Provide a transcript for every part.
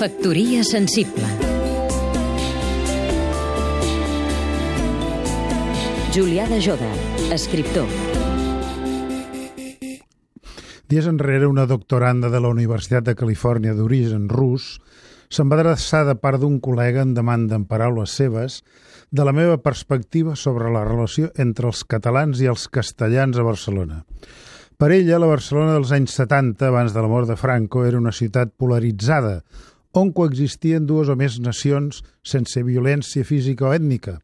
Factoria sensible Julià de Joda, escriptor Dies enrere, una doctoranda de la Universitat de Califòrnia d'origen rus se'n va adreçar de part d'un col·lega en demanda en paraules seves de la meva perspectiva sobre la relació entre els catalans i els castellans a Barcelona. Per ella, la Barcelona dels anys 70, abans de la mort de Franco, era una ciutat polaritzada, on coexistien dues o més nacions sense violència física o ètnica,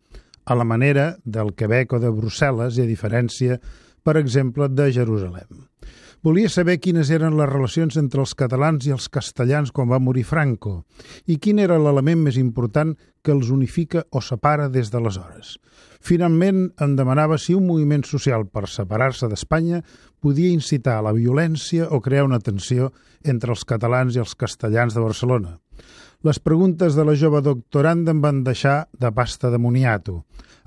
a la manera del Quebec o de Brussel·les i a diferència, per exemple, de Jerusalem. Volia saber quines eren les relacions entre els catalans i els castellans quan va morir Franco i quin era l'element més important que els unifica o separa des d'aleshores. Finalment, em demanava si un moviment social per separar-se d'Espanya podia incitar a la violència o crear una tensió entre els catalans i els castellans de Barcelona. Les preguntes de la jove doctoranda em van deixar de pasta de moniato.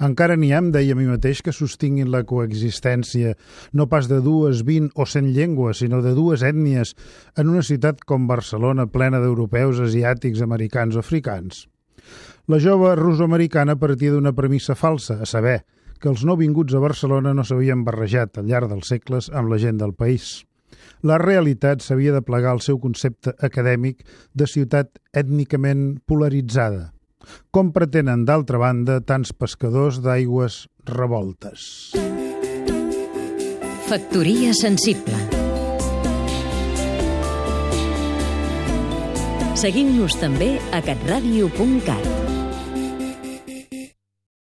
Encara n'hi ha, em deia a mi mateix, que sostinguin la coexistència no pas de dues, vint o cent llengües, sinó de dues ètnies en una ciutat com Barcelona plena d'europeus, asiàtics, americans o africans. La jove ruso-americana partia d'una premissa falsa, a saber, que els nouvinguts a Barcelona no s'havien barrejat al llarg dels segles amb la gent del país. La realitat s'havia de plegar al seu concepte acadèmic de ciutat ètnicament polaritzada, com pretenen, d'altra banda, tants pescadors d'aigües revoltes. Factoria sensible Seguim-nos també a catradio.cat